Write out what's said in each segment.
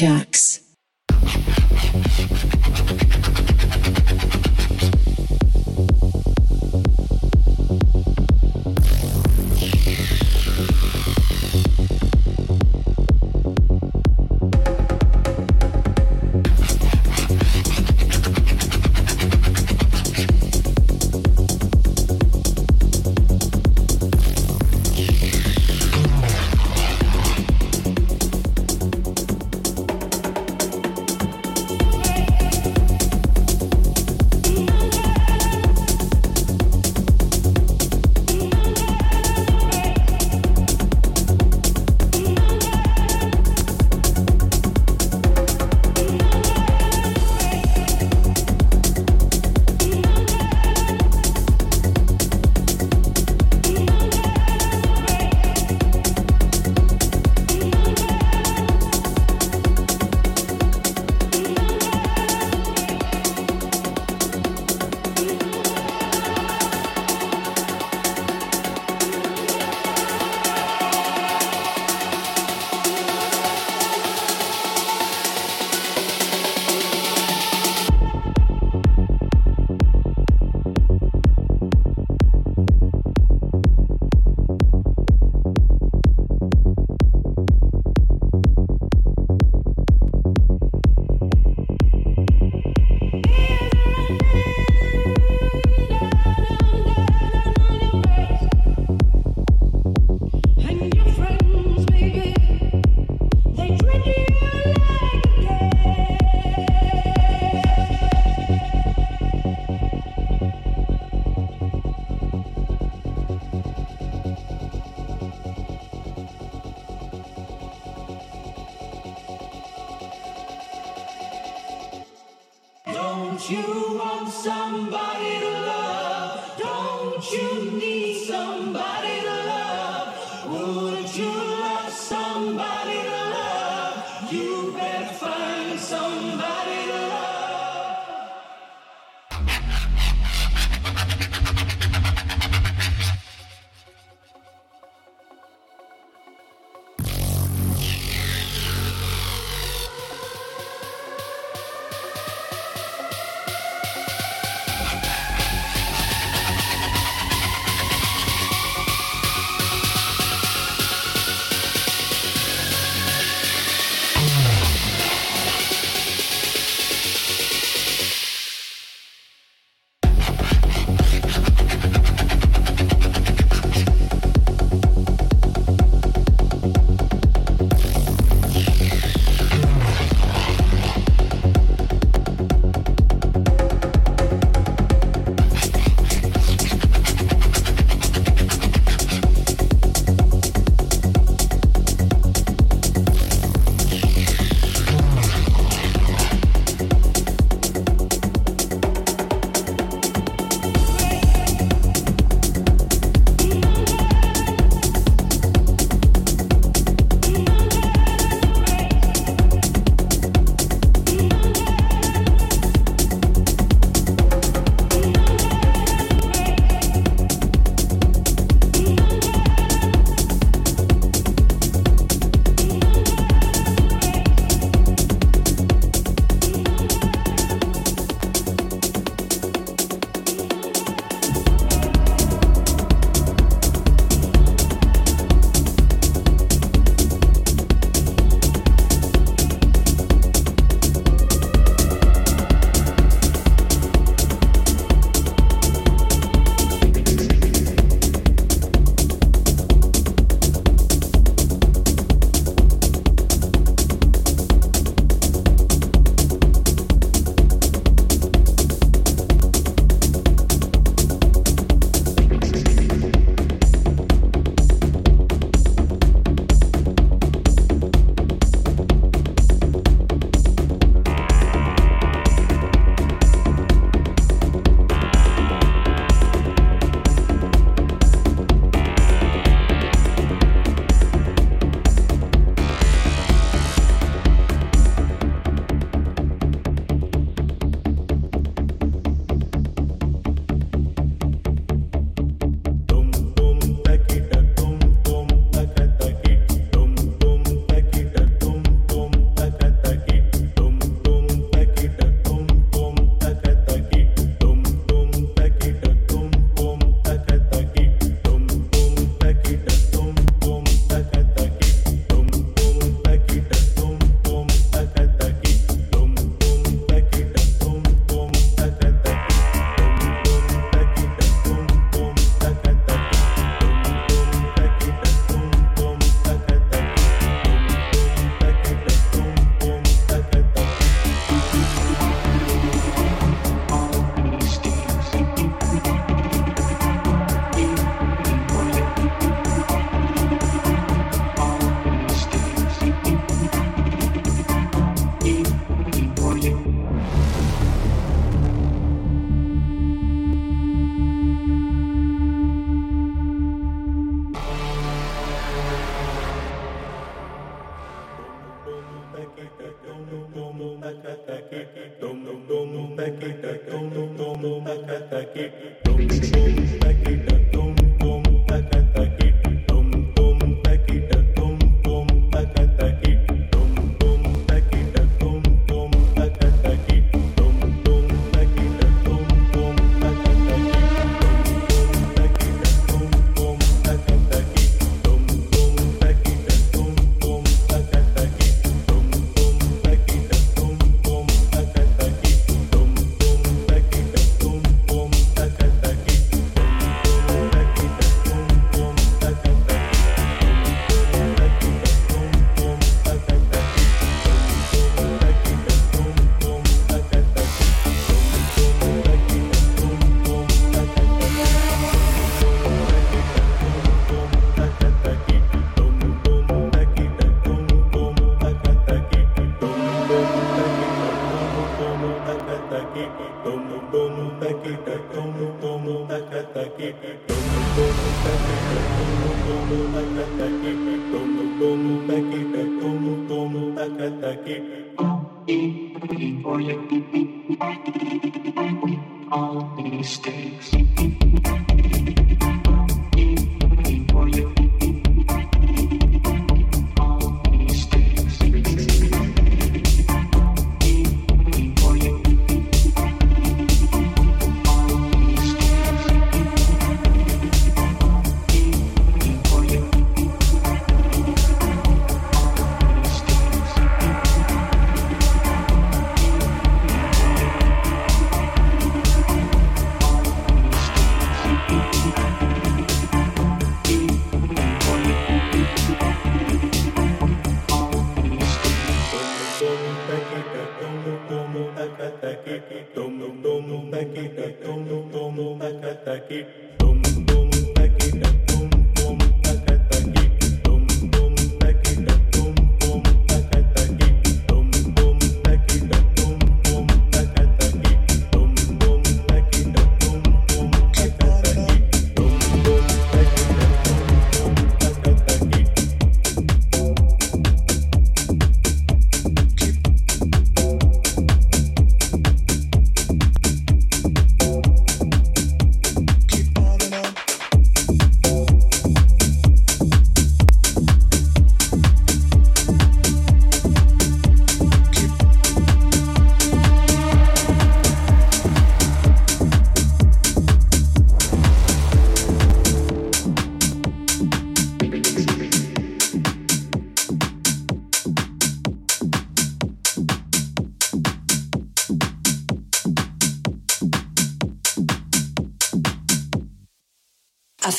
Dave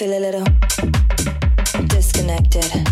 feel a little disconnected.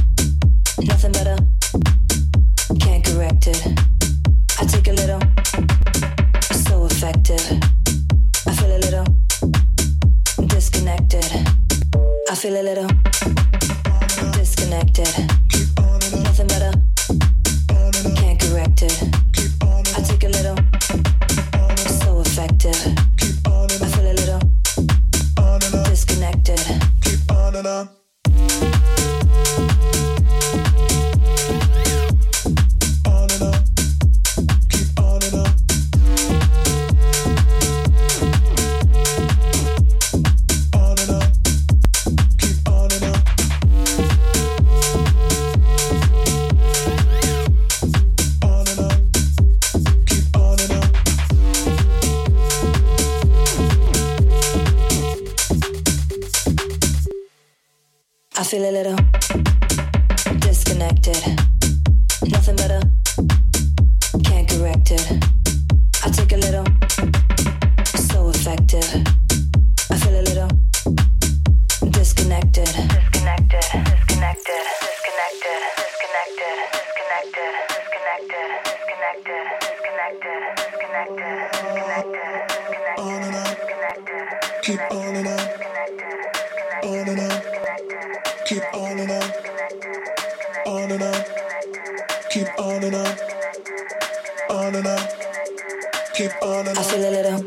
Keep on and on. I feel a little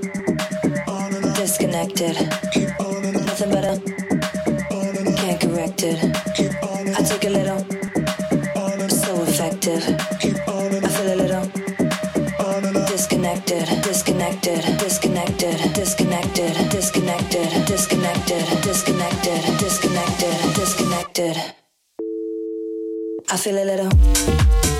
on and on. disconnected. Keep on and on. Nothing. On and on. Can't correct it. Keep on and on. I take a little. Disconnected. Disconnected. disconnected, disconnected, disconnected, disconnected, disconnected, disconnected, disconnected. I feel a little.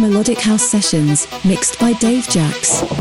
Melodic House Sessions, mixed by Dave Jacks.